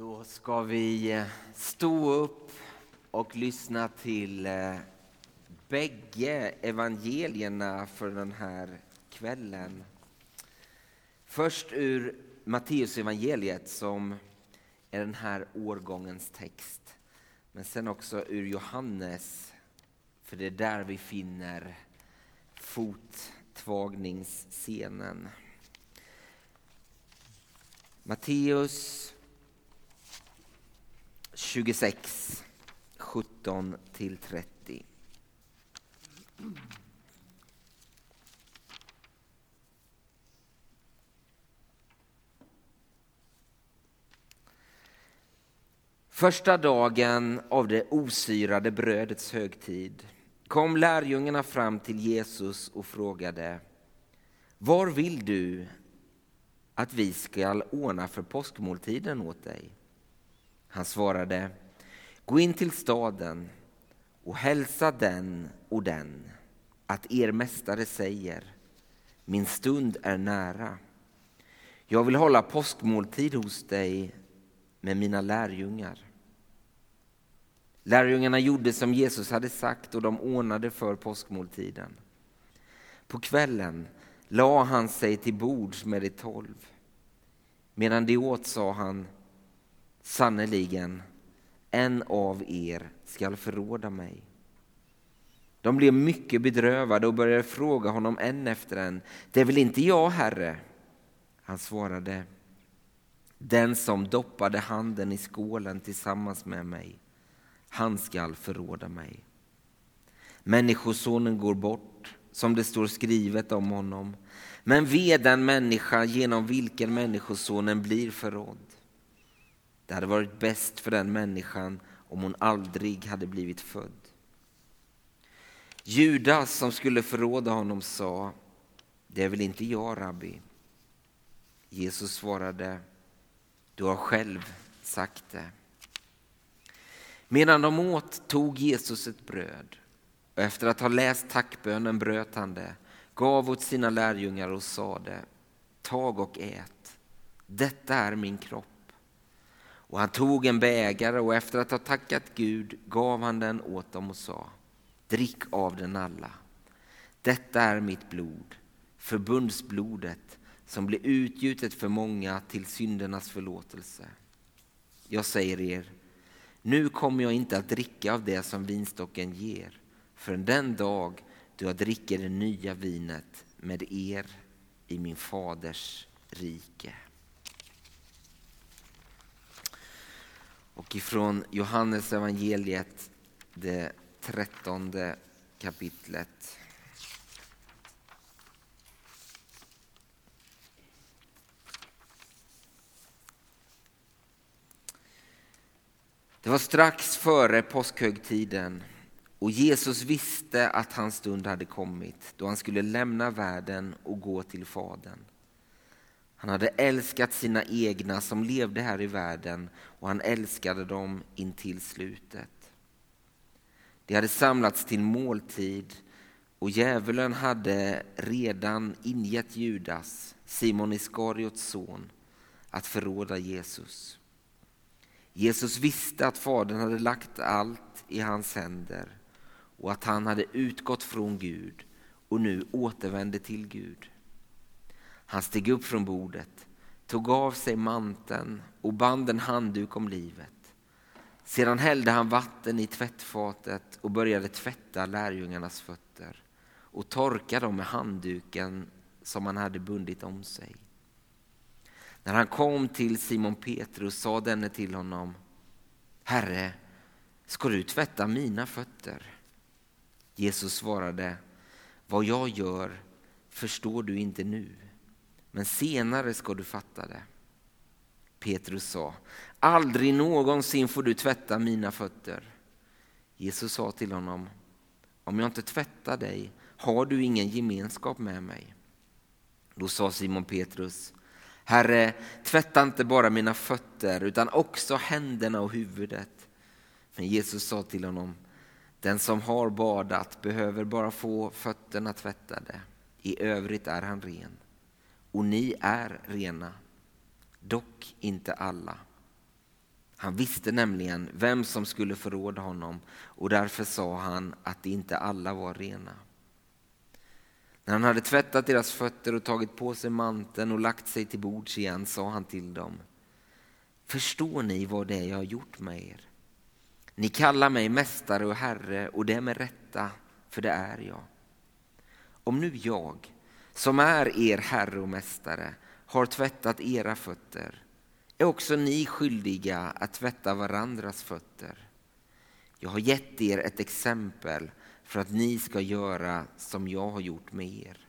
Då ska vi eh, stå upp och lyssna till eh, bägge evangelierna för den här kvällen. Först ur Matteus evangeliet som är den här årgångens text. Men sen också ur Johannes, för det är där vi finner fottvagningsscenen. Matteus 26, 17 till 30. Första dagen av det osyrade brödets högtid kom lärjungarna fram till Jesus och frågade Var vill du att vi ska ordna för påskmåltiden åt dig? Han svarade, gå in till staden och hälsa den och den att er mästare säger, min stund är nära. Jag vill hålla påskmåltid hos dig med mina lärjungar. Lärjungarna gjorde som Jesus hade sagt och de ordnade för påskmåltiden. På kvällen la han sig till bords med de tolv. Medan de åt sa han Sannerligen, en av er skall förråda mig. De blev mycket bedrövade och började fråga honom en efter en. Det är väl inte jag, Herre? Han svarade. Den som doppade handen i skålen tillsammans med mig, han skall förråda mig. Människosonen går bort, som det står skrivet om honom. Men ve den människa genom vilken Människosonen blir förrådd. Det hade varit bäst för den människan om hon aldrig hade blivit född. Judas som skulle förråda honom sa, det är väl inte jag, rabbi? Jesus svarade, du har själv sagt det. Medan de åt tog Jesus ett bröd och efter att ha läst tackbönen bröt han det, gav åt sina lärjungar och sade, tag och ät, detta är min kropp. Och han tog en bägare och efter att ha tackat Gud gav han den åt dem och sa Drick av den alla. Detta är mitt blod, förbundsblodet som blir utgjutet för många till syndernas förlåtelse. Jag säger er, nu kommer jag inte att dricka av det som vinstocken ger förrän den dag då jag dricker det nya vinet med er i min faders rike. Och ifrån Johannes evangeliet, det trettonde kapitlet. Det var strax före påskhögtiden och Jesus visste att hans stund hade kommit då han skulle lämna världen och gå till Fadern. Han hade älskat sina egna som levde här i världen och han älskade dem intill slutet. De hade samlats till måltid och djävulen hade redan ingett Judas, Simon Iskariots son, att förråda Jesus. Jesus visste att Fadern hade lagt allt i hans händer och att han hade utgått från Gud och nu återvände till Gud. Han steg upp från bordet, tog av sig manteln och band en handduk om livet. Sedan hällde han vatten i tvättfatet och började tvätta lärjungarnas fötter och torka dem med handduken som han hade bundit om sig. När han kom till Simon Petrus sa denne till honom Herre, ska du tvätta mina fötter? Jesus svarade Vad jag gör förstår du inte nu men senare ska du fatta det. Petrus sa, aldrig någonsin får du tvätta mina fötter. Jesus sa till honom, om jag inte tvättar dig har du ingen gemenskap med mig. Då sa Simon Petrus, Herre, tvätta inte bara mina fötter utan också händerna och huvudet. Men Jesus sa till honom, den som har badat behöver bara få fötterna tvättade, i övrigt är han ren och ni är rena, dock inte alla. Han visste nämligen vem som skulle förråda honom och därför sa han att inte alla var rena. När han hade tvättat deras fötter och tagit på sig manteln och lagt sig till bords igen sa han till dem. Förstår ni vad det är jag har gjort med er? Ni kallar mig mästare och herre och det är med rätta, för det är jag. Om nu jag, som är er herre och mästare, har tvättat era fötter är också ni skyldiga att tvätta varandras fötter. Jag har gett er ett exempel för att ni ska göra som jag har gjort med er.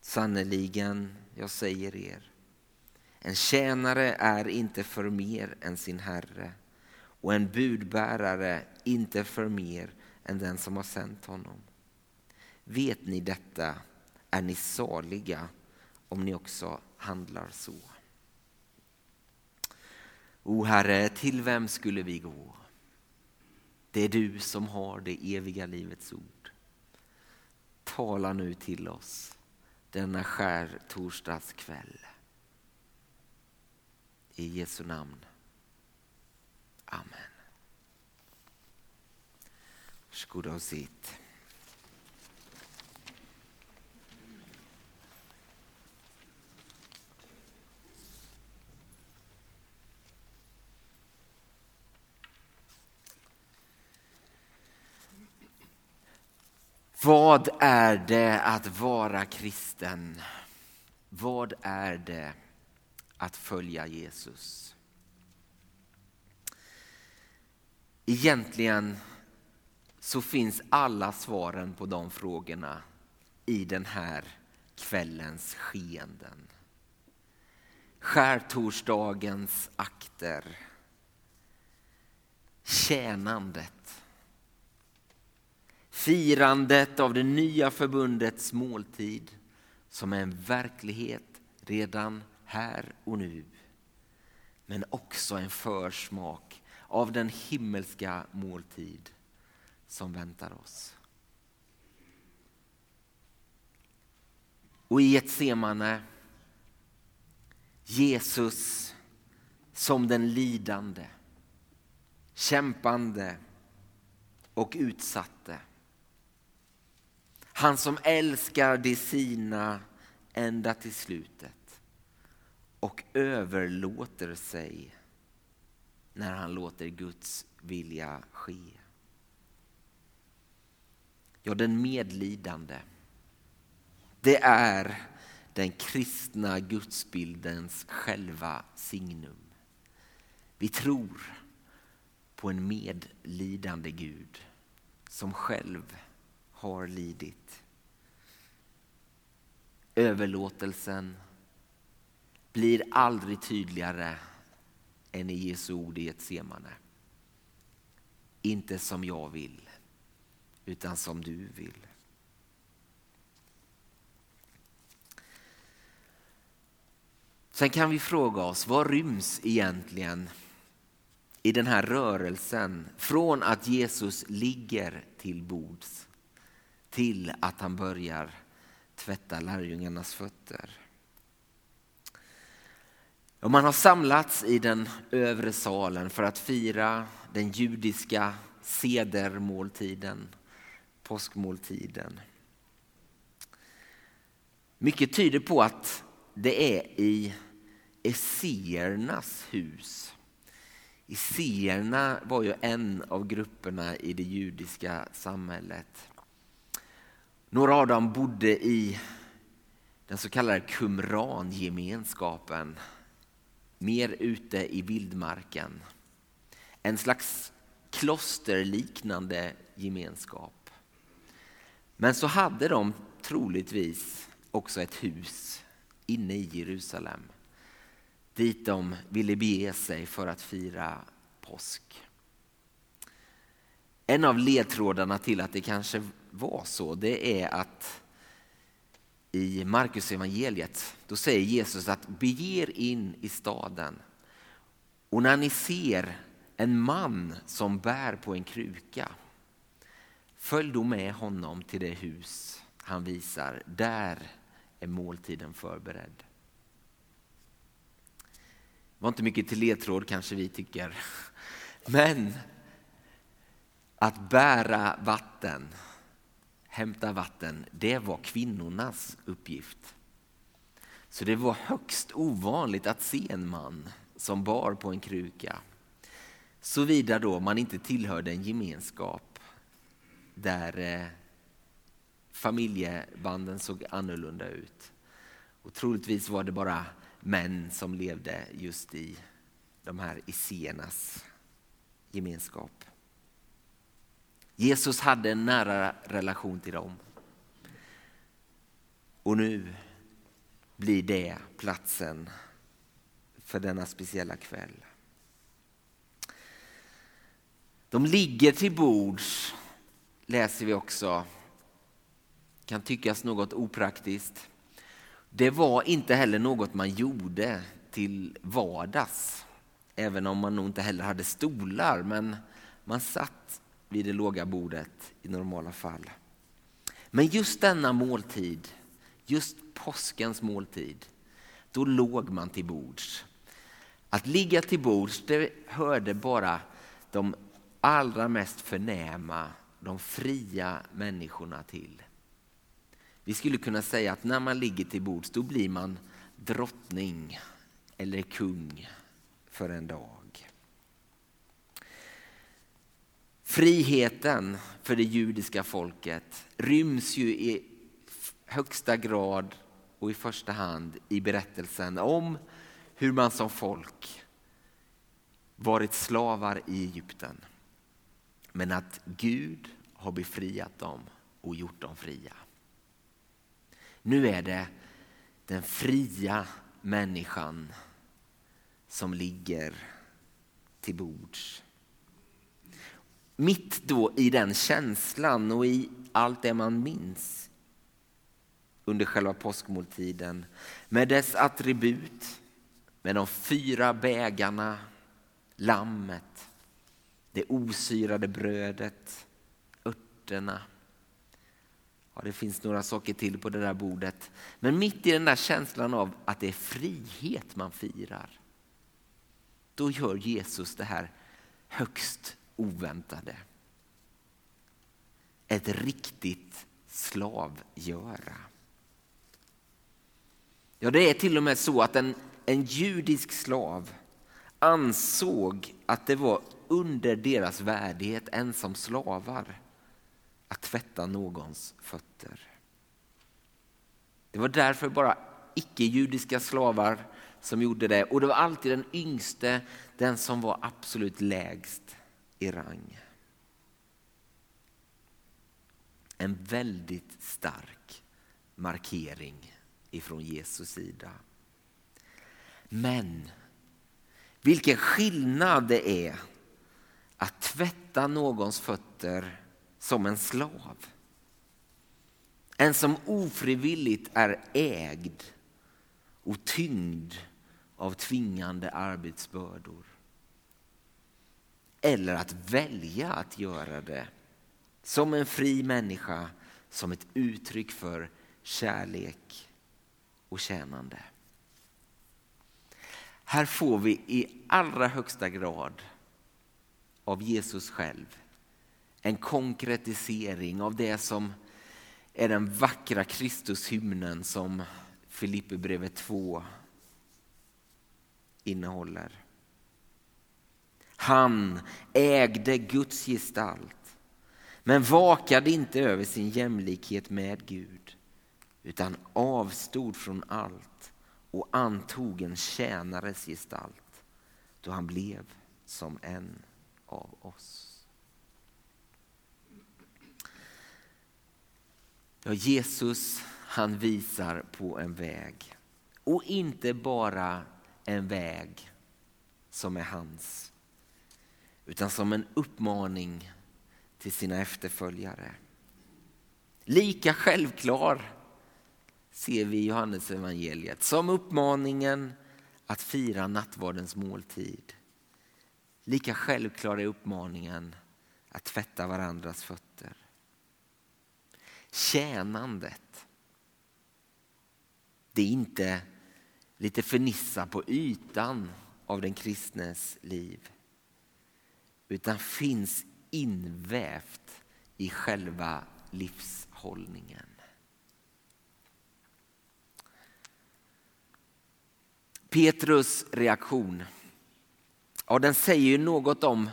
Sannerligen, jag säger er, en tjänare är inte för mer än sin herre och en budbärare inte för mer än den som har sänt honom. Vet ni detta är ni saliga om ni också handlar så. O Herre, till vem skulle vi gå? Det är du som har det eviga livets ord. Tala nu till oss denna skär torsdagskväll. I Jesu namn. Amen. Varsågoda och sitt. Vad är det att vara kristen? Vad är det att följa Jesus? Egentligen så finns alla svaren på de frågorna i den här kvällens skeenden. Skärtorsdagens akter. Tjänandet Firandet av det nya förbundets måltid som är en verklighet redan här och nu. Men också en försmak av den himmelska måltid som väntar oss. Och i ett semane Jesus som den lidande, kämpande och utsatte. Han som älskar de sina ända till slutet och överlåter sig när han låter Guds vilja ske. Ja, den medlidande. Det är den kristna gudsbildens själva signum. Vi tror på en medlidande Gud som själv har lidit. Överlåtelsen blir aldrig tydligare än i Jesu ord i ett semane. Inte som jag vill, utan som du vill. Sen kan vi fråga oss, vad ryms egentligen i den här rörelsen från att Jesus ligger till bords till att han börjar tvätta lärjungarnas fötter. Och man har samlats i den övre salen för att fira den judiska sedermåltiden, påskmåltiden. Mycket tyder på att det är i Esséernas hus. Esséerna var ju en av grupperna i det judiska samhället. Några av dem bodde i den så kallade Qumran-gemenskapen, mer ute i vildmarken. En slags klosterliknande gemenskap. Men så hade de troligtvis också ett hus inne i Jerusalem dit de ville bege sig för att fira påsk. En av ledtrådarna till att det kanske var så, det är att i Markus evangeliet då säger Jesus att bege er in i staden och när ni ser en man som bär på en kruka, följ då med honom till det hus han visar. Där är måltiden förberedd. Det var inte mycket till ledtråd kanske vi tycker. Men att bära vatten, hämta vatten, det var kvinnornas uppgift. Så det var högst ovanligt att se en man som bar på en kruka. Såvida då man inte tillhörde en gemenskap där eh, familjebanden såg annorlunda ut. Och troligtvis var det bara män som levde just i de här isenas gemenskap. Jesus hade en nära relation till dem. Och nu blir det platsen för denna speciella kväll. De ligger till bords, läser vi också. Kan tyckas något opraktiskt. Det var inte heller något man gjorde till vardags. Även om man nog inte heller hade stolar, men man satt vid det låga bordet i normala fall. Men just denna måltid, just påskens måltid, då låg man till bords. Att ligga till bords, det hörde bara de allra mest förnäma, de fria människorna till. Vi skulle kunna säga att när man ligger till bords då blir man drottning eller kung för en dag. Friheten för det judiska folket ryms ju i högsta grad och i första hand i berättelsen om hur man som folk varit slavar i Egypten. Men att Gud har befriat dem och gjort dem fria. Nu är det den fria människan som ligger till bords. Mitt då i den känslan och i allt det man minns under själva påskmåltiden med dess attribut, med de fyra bägarna, lammet, det osyrade brödet, örterna. Ja, det finns några saker till på det där bordet. Men mitt i den där känslan av att det är frihet man firar, då gör Jesus det här högst oväntade. Ett riktigt slavgöra. Ja, det är till och med så att en, en judisk slav ansåg att det var under deras värdighet än som slavar att tvätta någons fötter. Det var därför bara icke-judiska slavar som gjorde det och det var alltid den yngste, den som var absolut lägst i rang. En väldigt stark markering ifrån Jesus sida. Men vilken skillnad det är att tvätta någons fötter som en slav. En som ofrivilligt är ägd och tyngd av tvingande arbetsbördor. Eller att välja att göra det som en fri människa, som ett uttryck för kärlek och tjänande. Här får vi i allra högsta grad av Jesus själv en konkretisering av det som är den vackra Kristushymnen som Filipperbrevet 2 innehåller. Han ägde Guds gestalt men vakade inte över sin jämlikhet med Gud utan avstod från allt och antog en tjänares gestalt då han blev som en av oss. Ja, Jesus han visar på en väg. Och inte bara en väg som är hans. Utan som en uppmaning till sina efterföljare. Lika självklar ser vi i Johannes evangeliet som uppmaningen att fira nattvardens måltid. Lika självklar är uppmaningen att tvätta varandras fötter. Tjänandet. Det är inte lite fernissa på ytan av den kristnes liv utan finns invävt i själva livshållningen. Petrus reaktion, ja, den säger ju något om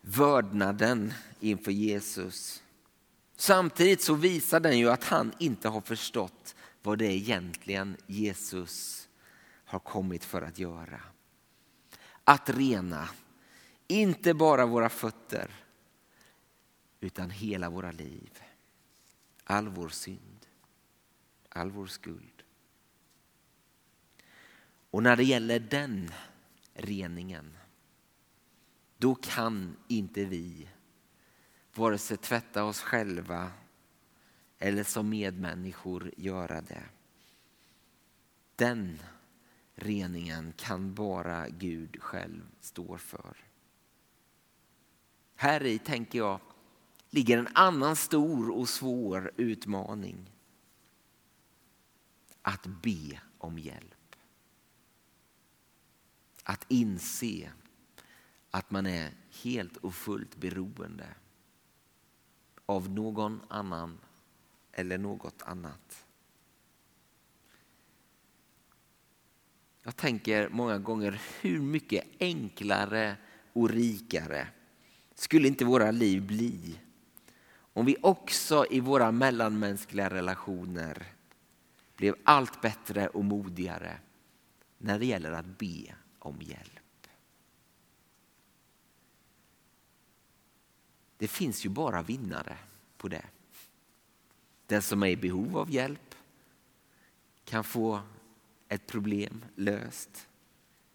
vördnaden inför Jesus. Samtidigt så visar den ju att han inte har förstått vad det är egentligen Jesus har kommit för att göra. Att rena, inte bara våra fötter utan hela våra liv. All vår synd, all vår skuld. Och när det gäller den reningen, då kan inte vi vare sig tvätta oss själva eller som medmänniskor göra det. Den reningen kan bara Gud själv stå för. Här i tänker jag ligger en annan stor och svår utmaning. Att be om hjälp. Att inse att man är helt och fullt beroende av någon annan eller något annat. Jag tänker många gånger hur mycket enklare och rikare skulle inte våra liv bli om vi också i våra mellanmänskliga relationer blev allt bättre och modigare när det gäller att be om hjälp. Det finns ju bara vinnare på det. Den som är i behov av hjälp kan få ett problem löst,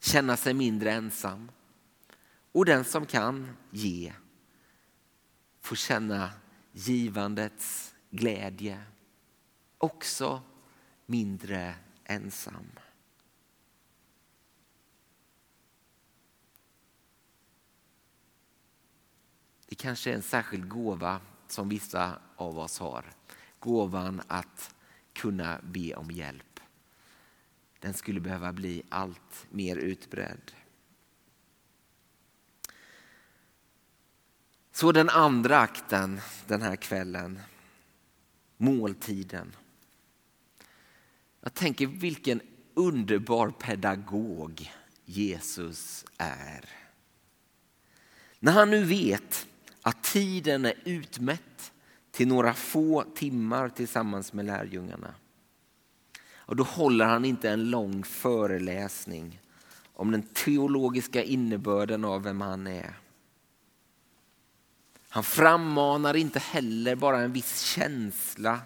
känna sig mindre ensam. Och den som kan ge får känna givandets glädje, också mindre ensam. Det kanske är en särskild gåva som vissa av oss har. Gåvan att kunna be om hjälp. Den skulle behöva bli allt mer utbredd. Så den andra akten den här kvällen, måltiden. Jag tänker vilken underbar pedagog Jesus är. När han nu vet att tiden är utmätt till några få timmar tillsammans med lärjungarna. Och då håller han inte en lång föreläsning om den teologiska innebörden av vem han är. Han frammanar inte heller bara en viss känsla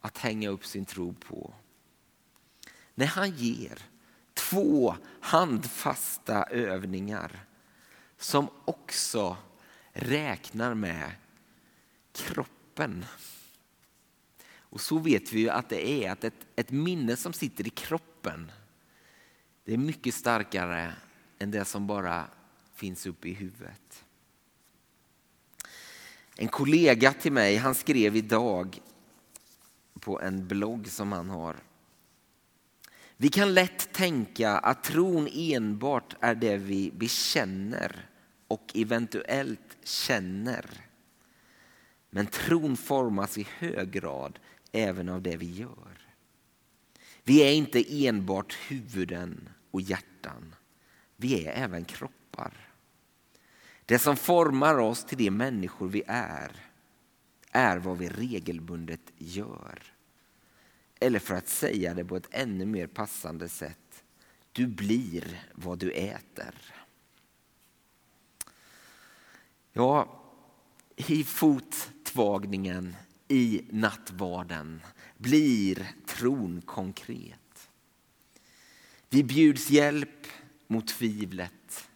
att hänga upp sin tro på. När han ger två handfasta övningar som också räknar med kroppen. Och så vet vi ju att det är att ett, ett minne som sitter i kroppen det är mycket starkare än det som bara finns uppe i huvudet. En kollega till mig han skrev idag på en blogg som han har. Vi kan lätt tänka att tron enbart är det vi bekänner och eventuellt känner. Men tron formas i hög grad även av det vi gör. Vi är inte enbart huvuden och hjärtan. Vi är även kroppar. Det som formar oss till de människor vi är, är vad vi regelbundet gör. Eller för att säga det på ett ännu mer passande sätt, du blir vad du äter. Ja, i fottvagningen, i nattvarden blir tron konkret. Vi bjuds hjälp mot tvivlet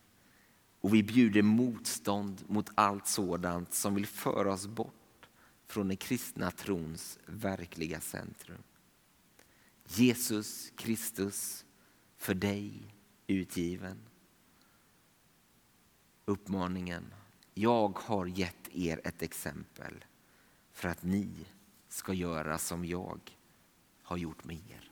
och vi bjuder motstånd mot allt sådant som vill föra oss bort från den kristna trons verkliga centrum. Jesus Kristus, för dig utgiven. Uppmaningen, jag har gett er ett exempel för att ni ska göra som jag har gjort med er.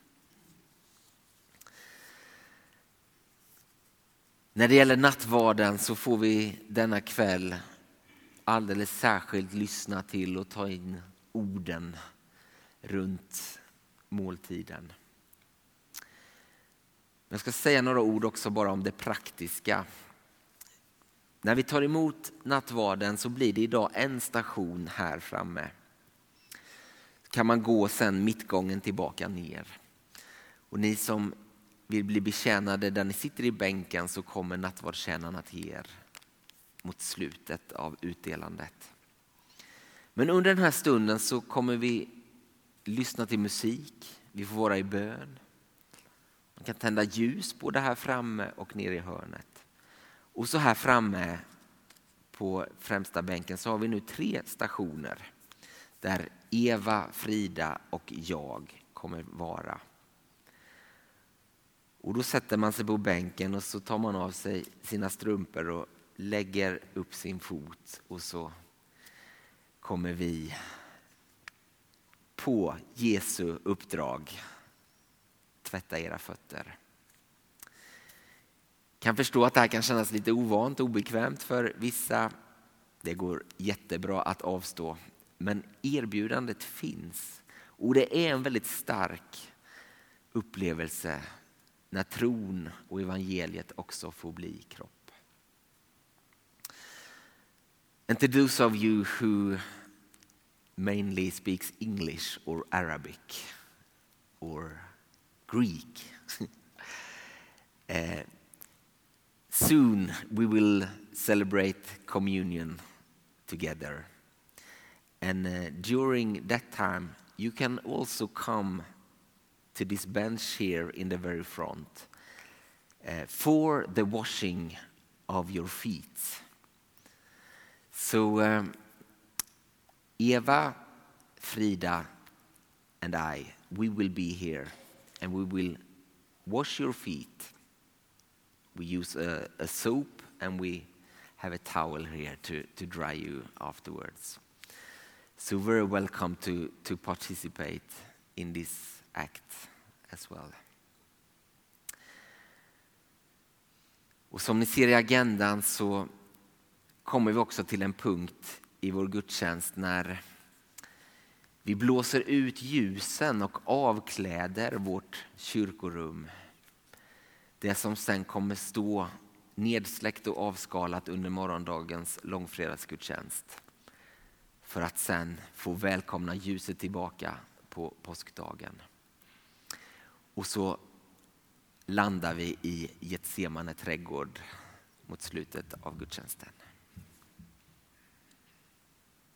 När det gäller nattvarden så får vi denna kväll alldeles särskilt lyssna till och ta in orden runt måltiden. Jag ska säga några ord också bara om det praktiska. När vi tar emot nattvarden så blir det idag en station här framme. kan man gå sen mittgången tillbaka ner. Och ni som vill bli betjänade där ni sitter i bänken så kommer nattvardstjänarna till er mot slutet av utdelandet. Men under den här stunden så kommer vi lyssna till musik, vi får vara i bön. Man kan tända ljus både här framme och nere i hörnet. Och så här framme på främsta bänken så har vi nu tre stationer där Eva, Frida och jag kommer vara. Och då sätter man sig på bänken och så tar man av sig sina strumpor och lägger upp sin fot och så kommer vi på Jesu uppdrag tvätta era fötter. Kan förstå att det här kan kännas lite ovant och obekvämt för vissa. Det går jättebra att avstå, men erbjudandet finns. Och det är en väldigt stark upplevelse när tron och evangeliet också får bli kropp. And to those of you who mainly speaks English or Arabic or Greek, uh, soon we will celebrate communion together. And uh, during that time, you can also come to this bench here in the very front uh, for the washing of your feet. So, um, Eva, Frida, and I, we will be here and we will wash your feet. We use a, a soap and we have a towel here to, to dry you afterwards. So, very welcome to, to participate in this act as well. Och som ni ser i agendan så kommer vi också till en punkt i vår gudstjänst när vi blåser ut ljusen och avkläder vårt kyrkorum. Det som sen kommer stå nedsläckt och avskalat under morgondagens långfredagsgudstjänst. För att sen få välkomna ljuset tillbaka på påskdagen. Och så landar vi i Getsemane trädgård mot slutet av gudstjänsten.